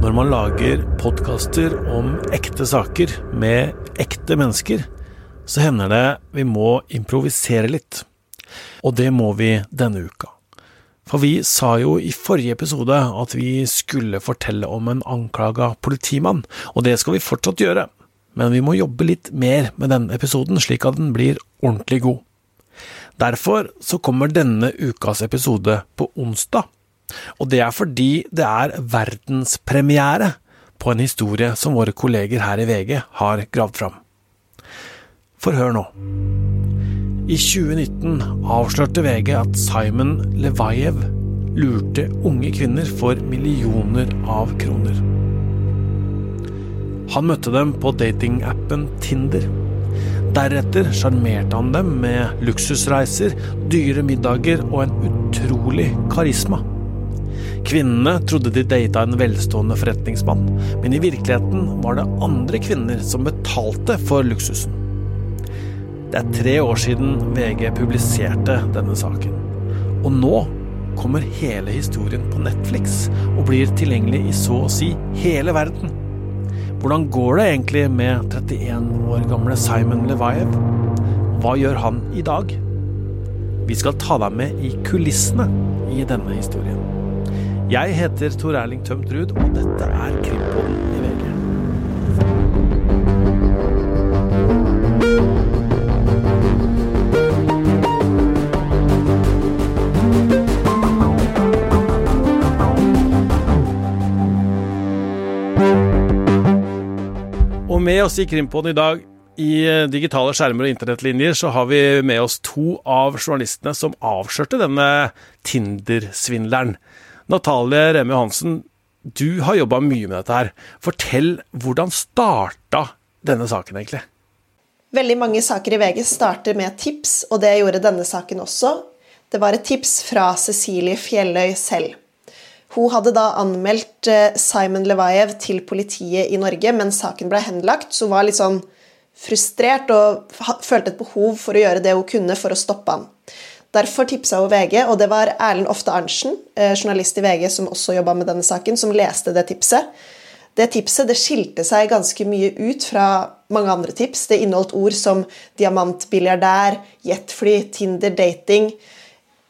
Når man lager podkaster om ekte saker med ekte mennesker, så hender det vi må improvisere litt. Og det må vi denne uka. For vi sa jo i forrige episode at vi skulle fortelle om en anklaga politimann, og det skal vi fortsatt gjøre. Men vi må jobbe litt mer med denne episoden, slik at den blir ordentlig god. Derfor så kommer denne ukas episode på onsdag og det er fordi det er verdenspremiere på en historie som våre kolleger her i VG har gravd fram. For hør nå. I 2019 avslørte VG at Simon Levajev lurte unge kvinner for millioner av kroner. Han møtte dem på datingappen Tinder. Deretter sjarmerte han dem med luksusreiser, dyre middager og en utrolig karisma. Kvinnene trodde de data en velstående forretningsmann, men i virkeligheten var det andre kvinner som betalte for luksusen. Det er tre år siden VG publiserte denne saken. Og nå kommer hele historien på Netflix og blir tilgjengelig i så å si hele verden. Hvordan går det egentlig med 31 år gamle Simon Levayev? Hva gjør han i dag? Vi skal ta deg med i kulissene i denne historien. Jeg heter Tor Erling Tømt Ruud, og dette er Krimpodden i VG. Og med oss i Krimpodden i dag i eh, digitale skjermer og internettlinjer så har vi med oss to av journalistene som avslørte denne Tinder-svindleren. Natalie Remme Johansen, du har jobba mye med dette her. Fortell, hvordan starta denne saken egentlig? Veldig mange saker i VG starter med tips, og det gjorde denne saken også. Det var et tips fra Cecilie Fjelløy selv. Hun hadde da anmeldt eh, Simon Levayev til politiet i Norge, men saken ble henlagt, så hun var litt sånn frustrert og følte et behov for å gjøre det hun kunne for å stoppe han. Derfor tipsa hun VG, og det var Erlend Ofte Arntzen, eh, journalist i VG som også jobba med denne saken, som leste det tipset. Det tipset det skilte seg ganske mye ut fra mange andre tips. Det inneholdt ord som diamantbiljardær, jetfly, Tinder, dating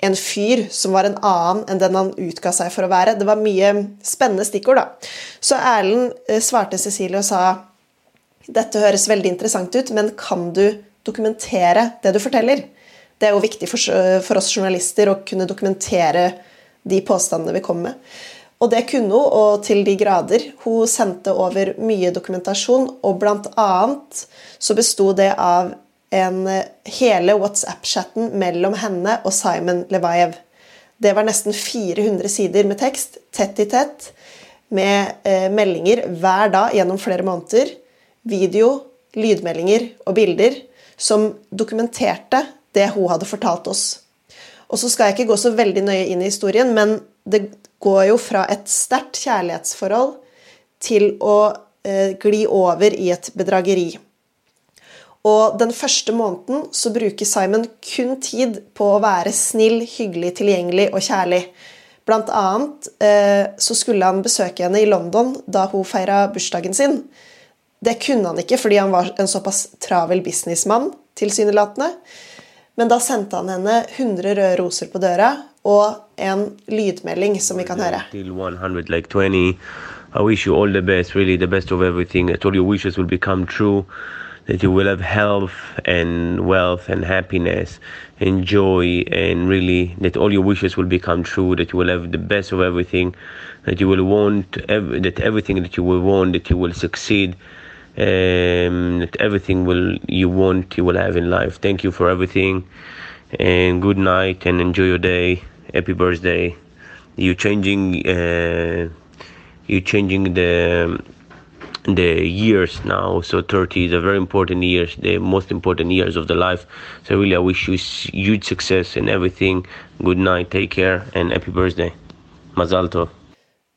En fyr som var en annen enn den han utga seg for å være. Det var mye spennende stikkord, da. Så Erlend eh, svarte Cecilie og sa dette høres veldig interessant ut, men kan du dokumentere det du forteller? Det er jo viktig for, for, oss journalister å kunne dokumentere de påstandene vi kommer med. Og det kunne hun, og til de grader. Hun sendte over mye dokumentasjon, og blant annet så besto det av en, hele WhatsApp-chatten mellom henne og Simon Levayev. Det var nesten 400 sider med tekst, tett i tett, med eh, meldinger hver dag gjennom flere måneder. Video, lydmeldinger og bilder som dokumenterte det hun hadde fortalt oss. Og så skal jeg ikke gå så veldig nøye inn i historien, men det går jo fra et sterkt kjærlighetsforhold til å eh, gli over i et bedrageri. Og den første måneden så bruker Simon kun tid på å være snill, hyggelig, tilgjengelig og kjærlig. Blant annet eh, så skulle han besøke henne i London da hun feira bursdagen sin. Det kunne han ikke fordi han var en såpass travel businessmann, tilsynelatende. Men da sendte han henne 100 røde roser på døra og en lydmelding som vi kan høre. I wish you all the best, really the best of everything. That all your wishes will become true. That you will have health and wealth and happiness and joy, and really that all your wishes will become true. That you will have the best of everything. That you will want, that everything that you will want, that you will succeed um, that everything will you want you will have in life. Thank you for everything, and good night and enjoy your day. Happy birthday. You changing uh, you changing the the years now. So 30 is a very important years, the most important years of the life. So really, I wish you huge success in everything. Good night, take care, and happy birthday. Mazal tov.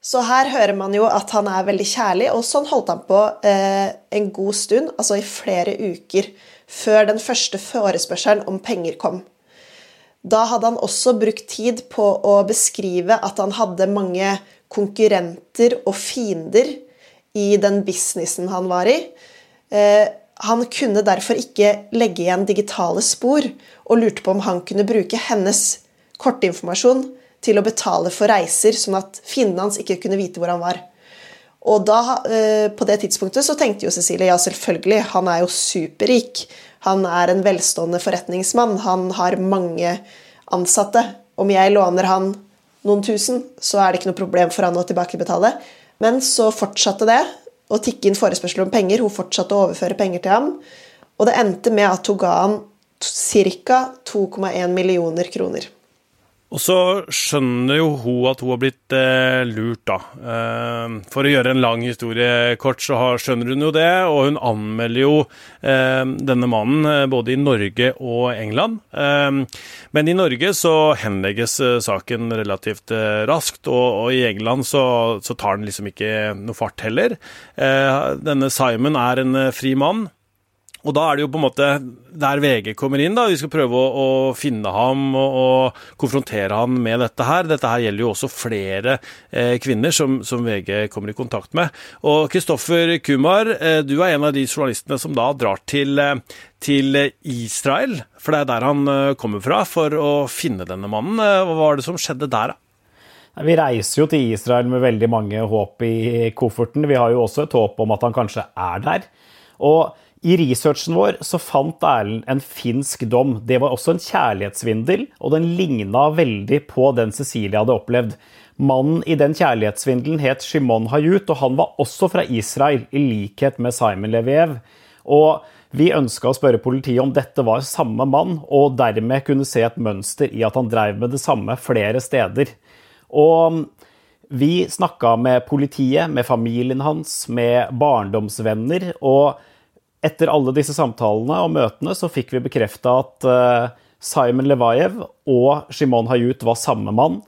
Så her hører man jo at han er veldig kjærlig, og sånn holdt han på eh, en god stund, altså i flere uker, før den første forespørselen om penger kom. Da hadde han også brukt tid på å beskrive at han hadde mange konkurrenter og fiender i den businessen han var i. Eh, han kunne derfor ikke legge igjen digitale spor, og lurte på om han kunne bruke hennes kortinformasjon til å betale for reiser, sånn at fienden hans ikke kunne vite hvor han var. Og da, eh, på det tidspunktet så tenkte jo Cecilie ja, selvfølgelig, han er jo superrik. Han er en velstående forretningsmann. Han har mange ansatte. Om jeg låner han noen tusen, så er det ikke noe problem for han å tilbakebetale. Men så fortsatte det å tikke inn forespørsel om penger. Hun fortsatte å overføre penger til ham. Og det endte med at hun ga han ca. 2,1 millioner kroner. Og så skjønner jo hun at hun har blitt eh, lurt, da. Eh, for å gjøre en lang historie kort, så har, skjønner hun jo det, og hun anmelder jo eh, denne mannen eh, både i Norge og England. Eh, men i Norge så henlegges eh, saken relativt raskt, og, og, i England så, så, tar den liksom ikke noe fart heller. denne Simon er en fri mann. Og da er det jo på en måte der VG kommer inn. da, Vi skal prøve å, å finne ham og, og, konfrontere han med dette her. Dette her gjelder jo også flere eh, kvinner som, som, VG kommer i kontakt med. Og Kristoffer Kumar, eh, du er en av de journalistene som da drar til, eh, til Israel, for det er der han eh, kommer fra, for å finne denne mannen. Eh, hva var det som skjedde der, da? Vi reiser jo til Israel med veldig mange håp i kofferten. Vi har jo også et håp om at han kanskje er der. Og i researchen vår så fant Erlend en finsk dom. Det var også en kjærlighetssvindel, og den ligna veldig på den Cecilie hadde opplevd. Mannen i den kjærlighetssvindelen het Shimon Hayut, og han var også fra Israel, i likhet med Simon Leviev. Og vi ønska å spørre politiet om dette var samme mann, og dermed kunne se et mønster i at han drev med det samme flere steder. Og vi snakka med politiet, med familien hans, med barndomsvenner. og etter alle disse samtalene og møtene så fikk vi bekrefta at eh, Simon Levajev og Shimon Hayut var samme mann.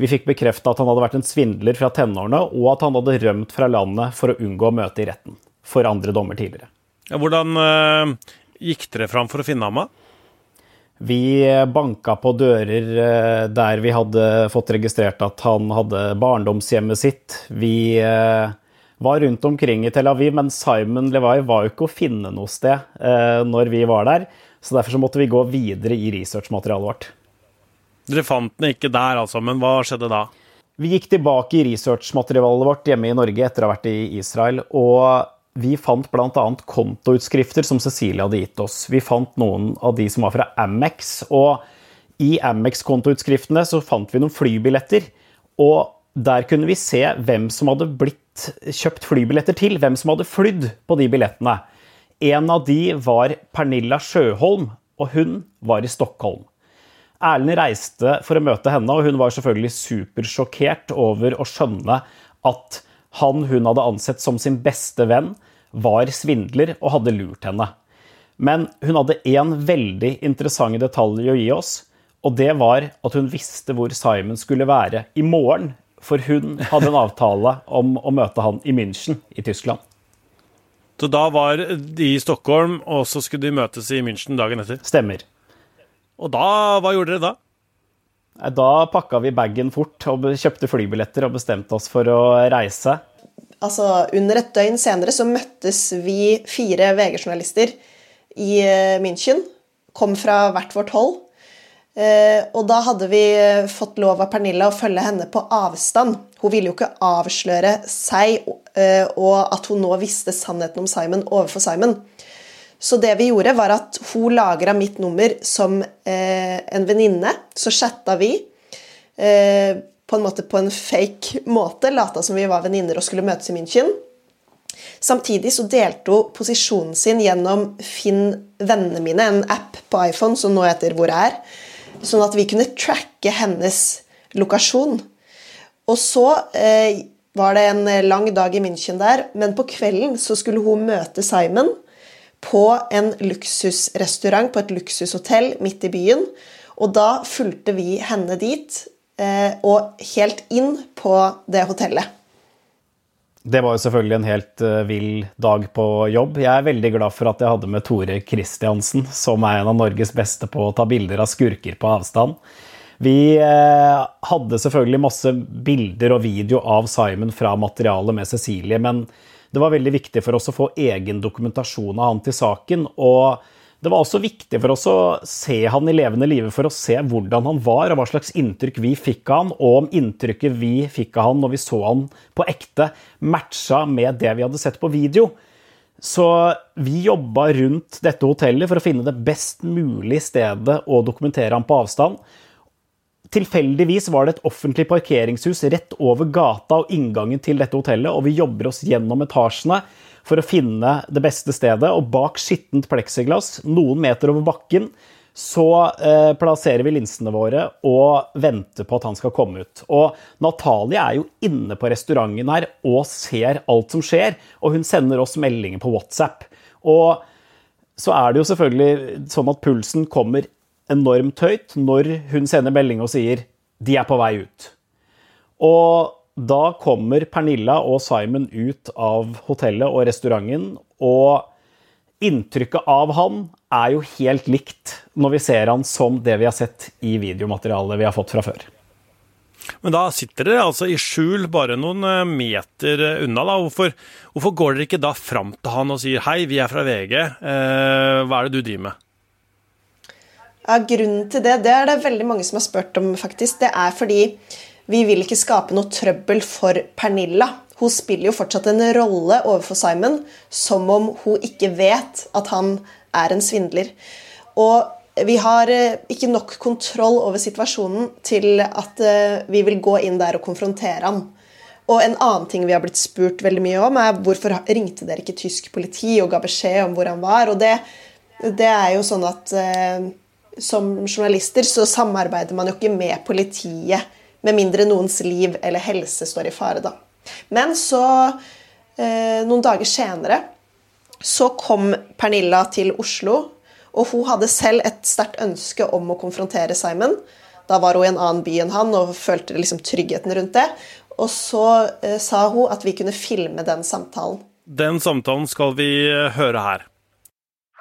Vi fikk bekrefta at han hadde vært en svindler fra tenårene, og at han hadde rømt fra landet for å unngå å møte i retten for andre dommer tidligere. Ja, hvordan uh, gikk dere fram for å finne ham? Vi banka på dører uh, der vi hadde fått registrert at han hadde barndomshjemmet sitt. Vi uh, var rundt omkring i Tel Aviv, men Simon Levi var jo ikke å finne noe sted eh, når vi var der. Så derfor så måtte vi gå videre i researchmaterialet vårt. Dere fant den ikke der, altså, men hva skjedde da? Vi gikk tilbake i researchmaterialet vårt hjemme i Norge etter å ha vært i Israel. og vi fant bl.a. kontoutskrifter som Cecilie hadde gitt oss. Vi fant noen av de som var fra Amex. Og i Amex-kontoutskriftene så fant vi noen flybilletter. Og der kunne vi se hvem som hadde blitt kjøpt flybilletter til, hvem som hadde flydd på de billettene. En av de var Pernilla Sjøholm, og hun var i Stockholm. Erlend reiste for å møte henne, og hun var selvfølgelig supersjokkert over å skjønne at han hun hadde ansett som sin beste venn, var svindler og hadde lurt henne. Men hun hadde én veldig interessant detalj å gi oss, og det var at hun visste hvor Simon skulle være i morgen for hun hadde en avtale om å møte han i München i Tyskland. Så da var de i Stockholm, og så skulle de møtes i München dagen etter? Stemmer. Og da, hva gjorde dere da? Da pakka vi bagen fort og kjøpte flybilletter og bestemte oss for å reise. Altså, Under et døgn senere så møttes vi fire VG-journalister i eh, München. Kom fra hvert vårt hold. Eh, og da hadde vi eh, fått lov av Pernilla å følge henne på avstand. Hun ville jo ikke avsløre seg eh, og at hun nå visste sannheten om Simon overfor Simon. Så det vi gjorde, var at hun lagra mitt nummer som en venninne. Så chatta vi på en måte på en fake måte, lata som vi var venninner og skulle møtes i München. Samtidig så delte hun posisjonen sin gjennom Finn vennene mine, en app på iPhone som nå heter Hvor er sånn at vi kunne tracke hennes lokasjon. Og så eh, var det en lang dag i München der, men på kvelden så skulle hun møte Simon på en luksusrestaurant på et luksushotell midt i byen. Og da fulgte vi henne dit, eh, og helt inn på det hotellet. Det var jo selvfølgelig en helt uh, vill dag på jobb. Jeg er veldig glad for at jeg hadde med Tore Kristiansen, som er en av Norges beste på å ta bilder av skurker på avstand. Vi eh, hadde selvfølgelig masse bilder og video av Simon fra materialet med Cecilie, men det var veldig viktig for oss å få egen dokumentasjon av han til saken. og det var også viktig for oss å se han i levende live for å se hvordan han var, og hva slags inntrykk vi fikk av han, og om inntrykket vi fikk av han når vi så han på ekte, matcha med det vi hadde sett på video. Så vi jobba rundt dette hotellet for å finne det best mulige stedet å dokumentere han på avstand. Tilfeldigvis var det et offentlig parkeringshus rett over gata og inngangen til dette hotellet, og vi jobber oss gjennom etasjene for å finne det beste stedet. Og bak skittent pleksiglass, noen meter over bakken, så eh, plasserer vi linsene våre og venter på at han skal komme ut. Og Natalie er jo inne på restauranten her og ser alt som skjer, og hun sender oss meldinger på WhatsApp. Og så er det jo selvfølgelig sånn at pulsen kommer enormt høyt når hun sender melding og sier 'de er på vei ut'. Og da kommer Pernilla og Simon ut av hotellet og restauranten, og inntrykket av han er jo helt likt når vi ser han som det vi har sett i videomaterialet vi har fått fra før. Men da sitter dere altså i skjul bare noen eh, meter unna. da. Hvorfor, hvorfor går dere ikke da fram til han og sier 'hei, vi er fra VG', eh, hva er det du driver med? Ja, Grunnen til det det er det veldig mange som har spurt om, faktisk. Det er fordi vi vil ikke skape noe trøbbel for Pernilla. Hun spiller jo fortsatt en rolle overfor Simon som om hun ikke vet at han er en svindler. Og vi har eh, ikke nok kontroll over situasjonen til at eh, vi vil gå inn der og konfrontere ham. Og en annen ting vi har blitt spurt veldig mye om, er hvorfor ringte dere ikke tysk politi og ga beskjed om hvor han var? Og det, det er jo sånn at eh, som journalister så samarbeider man jo ikke med politiet med mindre noens liv eller helse står i fare. Da. Men så, eh, noen dager senere, så kom Pernilla til Oslo. Og hun hadde selv et sterkt ønske om å konfrontere Simon. Da var hun i en annen by enn han og følte liksom tryggheten rundt det. Og så eh, sa hun at vi kunne filme den samtalen. Den samtalen skal vi eh, høre her.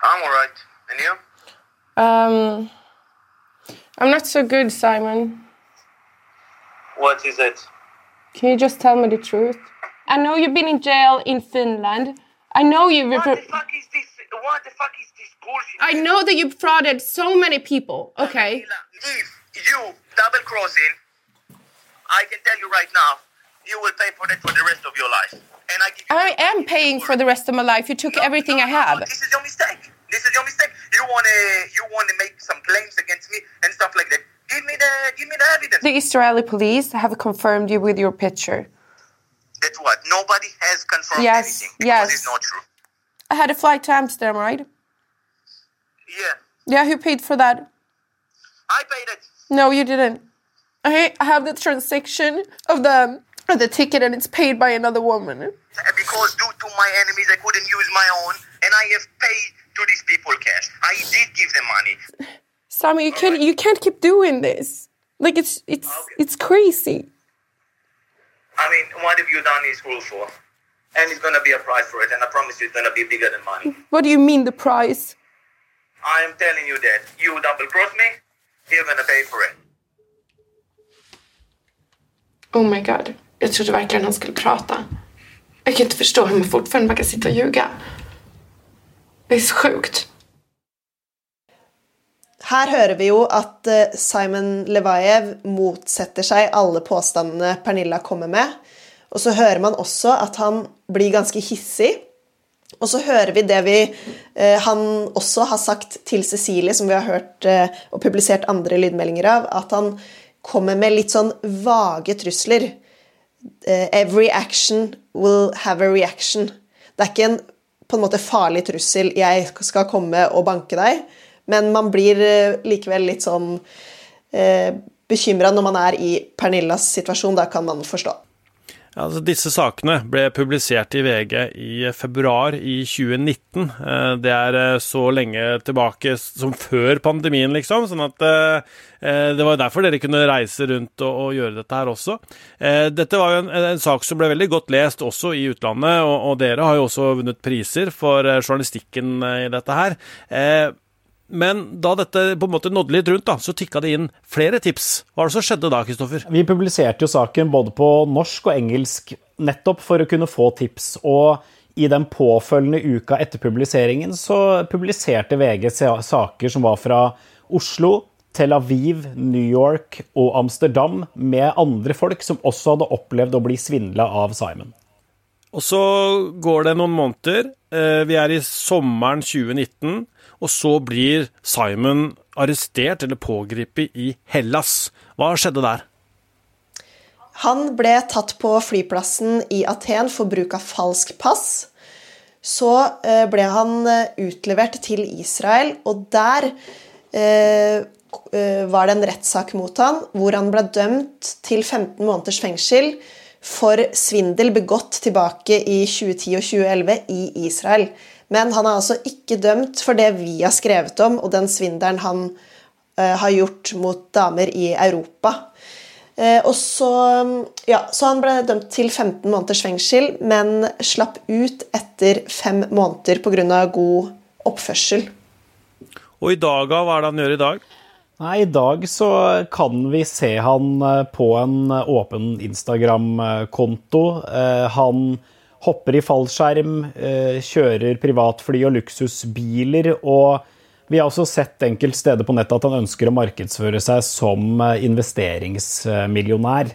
I'm all right. And you? Um, I'm not so good, Simon. What is it? Can you just tell me the truth? I know you've been in jail in Finland. I know you've. What the fuck is this? What the fuck is this bullshit? I know that you've frauded so many people. Okay. If you double crossing, I can tell you right now, you will pay for that for the rest of your life. And I give you I am paying for the rest of my life. You took No, everything no, I no, have. This is your mistake. This is your mistake. You wanna you wanna make some claims against me and stuff like that. Give me the give me the evidence. The Israeli police have confirmed you with your picture. That's what. Nobody has confirmed Yes, anything because yes. it's not true. I had a flight to Amsterdam, right? Yeah. Yeah, who paid for that? I paid it. No, you didn't. I have the transaction of the of the ticket, and it's paid by another woman. Because due to my enemies I couldn't use my own and I have paid to these people cash. I did give them money. Sammy, you can't you can't keep doing this. Like it's it's Okay. it's crazy. I mean, what have you done is cruel for? And it's gonna be a price for it, and I promise you it's gonna be bigger than money. What do you mean the price? I am telling you that. You double cross me, you're gonna pay for it. Oh my god. Jag trodde verkligen han skulle prata. Jag kan inte förstå hur man fortfarande kan sitta och ljuga. Det är så sjukt. Her hører vi jo at eh, Simon Levaev motsetter seg alle påstandene Pernilla kommer med. Og så hører man også at han blir ganske hissig. Og så hører vi det vi eh, han også har sagt til Cecilie, som vi har hørt eh, og publisert andre lydmeldinger av, at han kommer med litt sånn vage trusler. Eh, every action will have a reaction. Det er ikke en på en måte farlig trussel 'jeg skal komme og banke deg', men man blir eh, likevel litt sånn eh, bekymra når man er i Pernillas situasjon. Da kan man forstå. Ja, altså disse sakene ble publisert i VG i februar i 2019. Eh, Det er eh, så lenge tilbake som før pandemien, liksom. Sånn at det var derfor dere kunne reise rundt og, gjøre dette her også. Dette var jo en, en sak som ble veldig godt lest også i utlandet, og, og dere har jo også vunnet priser for journalistikken i dette her. Men da dette på en måte nådde litt rundt, da, så tikka det inn flere tips. Hva var det som skjedde da, Kristoffer? Vi publiserte jo saken både på norsk og engelsk nettopp for å kunne få tips. og i den påfølgende uka etter publiseringen så publiserte VG saker som var fra Oslo, Tel Aviv, New York og Amsterdam med andre folk som også hadde opplevd å bli svindla av Simon. Og så går det noen måneder. Eh, vi er i sommeren 2019, og så blir Simon arrestert eller pågrepet i Hellas. Hva skjedde der? Han ble tatt på flyplassen i Aten for bruk av falsk pass. Så eh, ble han eh, utlevert til Israel, og der var det en rettssak mot han, hvor han ble dømt til 15 måneders fengsel for svindel begått tilbake i 2010 og 2011 i Israel. Men han er altså ikke dømt for det vi har skrevet om, og den svindelen han uh, har gjort mot damer i Europa. Uh, og så, ja, så han ble dømt til 15 måneders fengsel, men slapp ut etter fem måneder pga. god oppførsel. Og i dag, hva er det han gjør i dag? Nei, I dag så kan vi se han eh, på en eh, åpen Instagram-konto. Eh, han hopper i fallskjerm, kjører privatfly og luksusbiler. Og vi har også sett enkelte steder på nettet at han ønsker å markedsføre seg som investeringsmillionær.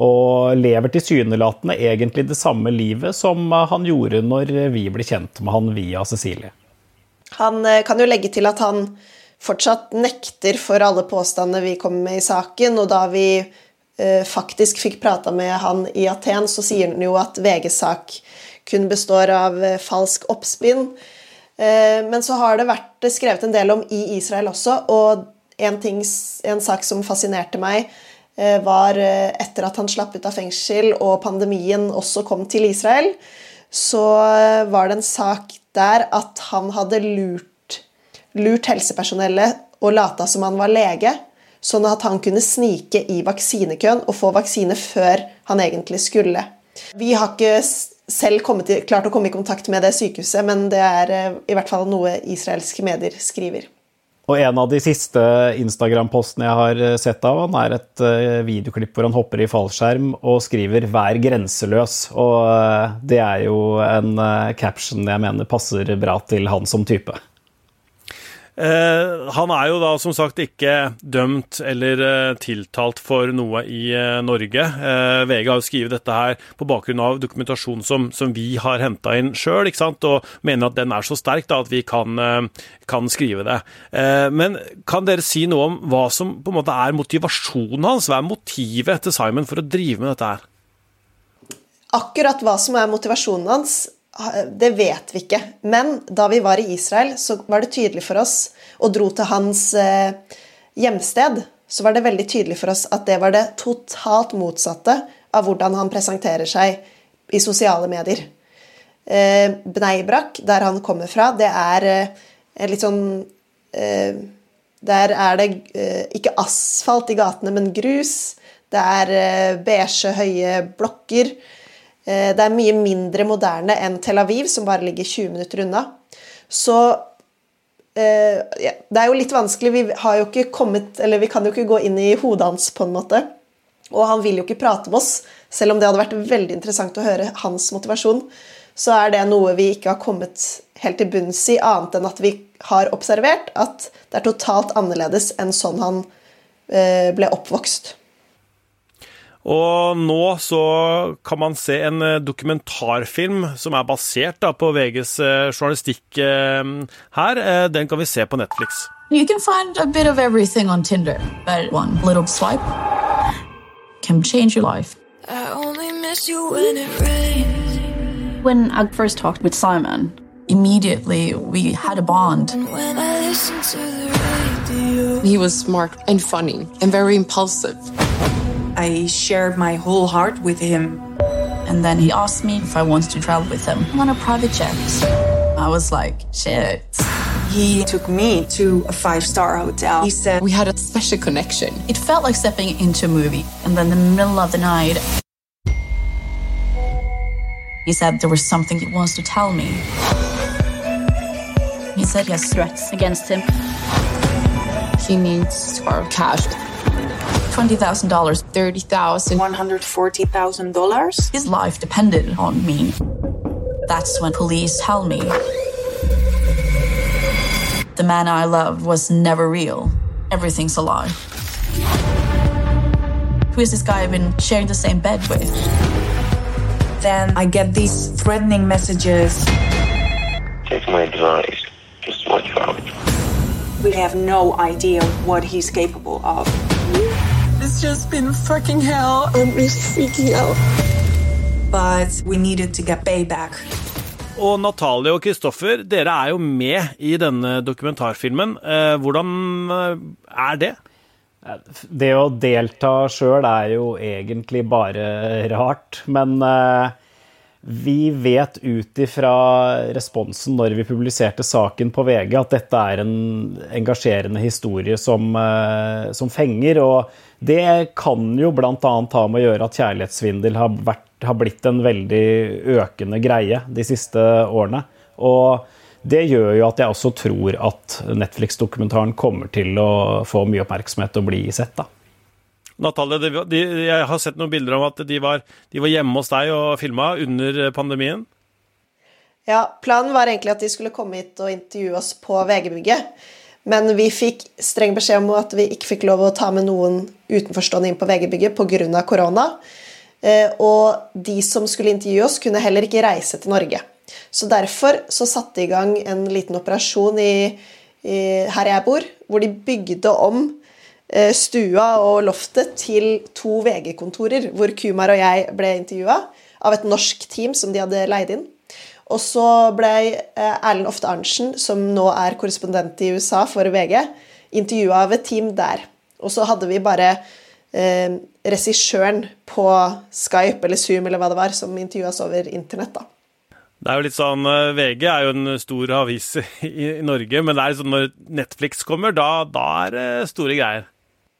Og lever tilsynelatende egentlig det samme livet som han gjorde når vi ble kjent med han via Cecilie. Han kan jo legge til at han fortsatt nekter for alle påstandene vi kommer med i saken. Og da vi eh, faktisk fikk prata med han i Aten, så sier han jo at VGs sak kun består av eh, falsk oppspinn. Eh, men så har det vært skrevet en del om i Israel også, og en, ting, en sak som fascinerte meg, eh, var eh, etter at han slapp ut av fengsel og pandemien også kom til Israel, så eh, var det en sak der at han hadde lurt lurt helsepersonellet og lata som han var lege, sånn at han kunne snike i vaksinekøen og få vaksine før han egentlig skulle. Vi har ikke selv i, klart å komme i kontakt med det sykehuset, men det er eh, i hvert fall noe israelske medier skriver. Og en av de siste Instagram-postene jeg har eh, sett av han, er et eh, videoklipp hvor han hopper i fallskjerm og skriver 'vær grenseløs'. Og det er jo en caption jeg mener passer bra til han som type. Eh, han er jo da som sagt ikke dømt eller eh, tiltalt for noe i eh, Norge. VG har jo skrevet dette her på bakgrunn av dokumentasjon som, som vi har henta inn sjøl, og mener at den er så sterk da, at vi kan, kan, skrive det. men kan dere si noe om hva som på en måte er motivasjonen hans? Hva er motivet til Simon for å drive med dette her? Akkurat hva som er motivasjonen hans, det vet vi ikke. Men da vi var i Israel, så var det tydelig for oss, og dro til hans eh, hjemsted, så var det veldig tydelig for oss at det var det totalt motsatte av hvordan han presenterer seg i sosiale medier. Eh, Bneibrak, der han kommer fra, det er eh, litt sånn Der er det ikke asfalt i gatene, men grus. Det er beige, høye blokker. Eh, det er mye mindre moderne enn Tel Aviv, som bare ligger 20 minutter unna. Så eh, det er jo litt vanskelig. Vi har jo ikke kommet Eller vi kan jo ikke gå inn i hodet hans, på en måte. Og han vil jo ikke prate med oss, selv om det hadde vært veldig interessant å høre hans motivasjon. Så er det noe vi ikke har kommet helt til bunns i, annet enn at vi har observert at det er totalt annerledes enn sånn han eh, ble oppvokst. Og nå så kan man se en eh, dokumentarfilm som er basert da, på VGs eh, journalistikk eh, her. Den kan vi se på Netflix. You can find a bit of everything on Tinder, but one little swipe can change your life. I only miss you when it rains. When I first talked with Simon, immediately we had a bond. He was smart and funny and very impulsive. I shared my whole heart with him. And then he asked me if I wanted to travel with him on a private jet. I was like, shit. He took me to a five star hotel. He said we had a special connection. It felt like stepping into a movie. And then, in the middle of the night, he said there was something he wants to tell me. He said he has threats against him. He needs our cash. $20,000. 30,000. $140,000? His life depended on me. That's when police tell me the man I loved was never real. Everything's a lie. Who is this guy I've been sharing the same bed with? Then I get these threatening messages. Take my advice. Just watch out. We have no idea what he's capable of. It's just been fucking hell. I'm just freaking out. But we needed to get payback. Og Natalie og Kristoffer, dere er jo med i denne dokumentarfilmen. Eh, hvordan eh, er det? Det å delta sjøl er jo egentlig bare rart, men eh, vi vet ut ifra responsen når vi publiserte saken på VG, at dette er en engasjerende historie som, som fenger. Og det kan jo bl.a. ha med å gjøre at kjærlighetssvindel har, vært, har blitt en veldig økende greie de siste årene. Og det gjør jo at jeg også tror at Netflix-dokumentaren kommer til å få mye oppmerksomhet og bli sett. da. Natalie, de, de, jeg har sett noen bilder om at de var, de var hjemme hos deg og filma under pandemien. Ja, planen var egentlig at de skulle komme hit og intervjue oss på VG-bygget. Men vi fikk streng beskjed om at vi ikke fikk lov å ta med noen utenforstående inn på VG-bygget pga. korona. Eh, og de som skulle intervjue oss, kunne heller ikke reise til Norge. Så derfor så satte de i gang en liten operasjon i, i, her jeg bor, hvor de bygde om stua og loftet til to VG-kontorer, hvor Kumar og jeg ble intervjua av et norsk team som de hadde leid inn. Og så ble eh, Erlend Ofte Arntzen, som nå er korrespondent i USA for VG, intervjua av et team der. Og så hadde vi bare eh, regissøren på Skype eller Zoom eller hva det var, som intervjuas over internett. da. Det er jo litt sånn, eh, VG er jo en stor avis i, Norge, men det er sånn når Netflix kommer, da, da, er det store greier.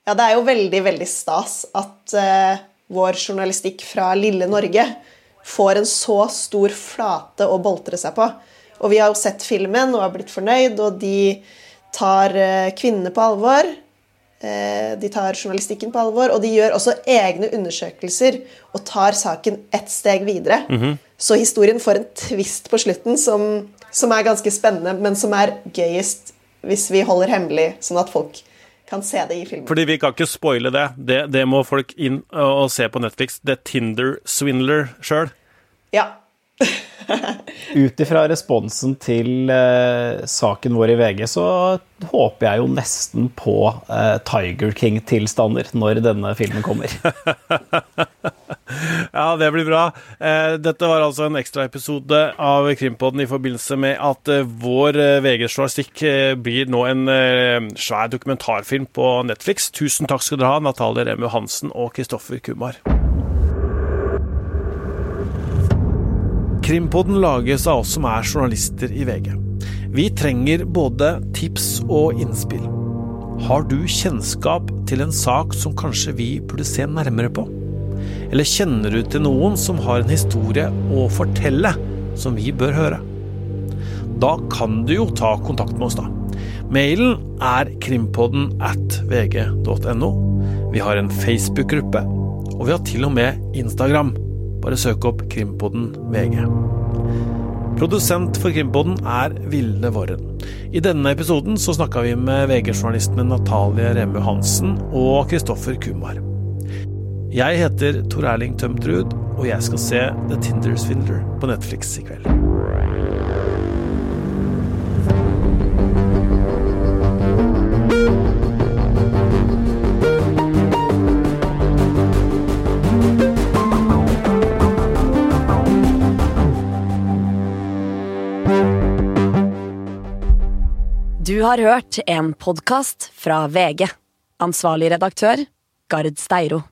Ja, det er jo veldig, veldig stas at uh, vår journalistikk fra lille Norge får en så stor flate å boltre seg på. Og vi har jo sett filmen og har blitt fornøyd, og de tar uh, kvinnene på alvor. Eh, de tar journalistikken på alvor, og de gjør også egne undersøkelser og tar saken ett steg videre. Mm -hmm. Så historien får en twist på slutten som, som, er ganske spennende, men som er gøyest hvis vi holder hemmelig, sånn at folk kan se det i filmen. Fordi vi kan ikke spoile det. Det, det må folk inn og se på Netflix. Det er Tinder Swindler sjøl. Ja. Ut ifra responsen til uh, saken vår i VG, så håper jeg jo nesten på uh, Tiger King-tilstander når denne filmen kommer. ja, det blir bra. Uh, dette var altså en ekstraepisode av Krimpodden i forbindelse med at vår VG-journalistikk blir nå en svær dokumentarfilm på Netflix. Tusen takk skal dere ha, Natalie Remu Hansen og Kristoffer Kumar. Krimpodden lages av oss som er journalister i VG. Vi trenger både tips og innspill. Har du kjennskap til en sak som kanskje vi burde se nærmere på? Eller kjenner du til noen som har en historie å fortelle som vi bør høre? Da kan du jo ta kontakt med oss, da. Mailen er krimpodden at vg.no. Vi har en Facebook-gruppe, og vi har til og med Instagram. Bare søk opp Krimpodden VG. Produsent for Krimpodden er Vilde Våren. I denne episoden så snakka vi med VG-journalistene Natalie Remme Hansen og Kristoffer Kumar. Jeg heter Tor Erling Tømtrud, og jeg skal se The Tinder Swindler på Netflix i kveld. Du har hørt en podkast fra VG. Ansvarlig redaktør, Gard Steiro.